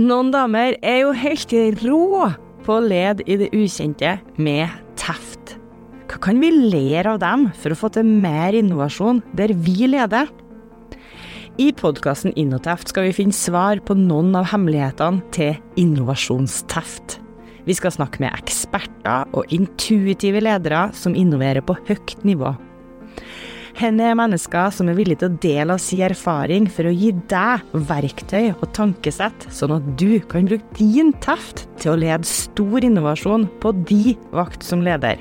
Noen damer er jo helt rå på å lede i det ukjente med teft. Hva kan vi lære av dem for å få til mer innovasjon der vi leder? I podkasten Innoteft skal vi finne svar på noen av hemmelighetene til innovasjonsteft. Vi skal snakke med eksperter og intuitive ledere som innoverer på høyt nivå. Henne er mennesker som er villige til å dele av sin erfaring for å gi deg verktøy og tankesett, sånn at du kan bruke din teft til å lede stor innovasjon på de vakt som leder.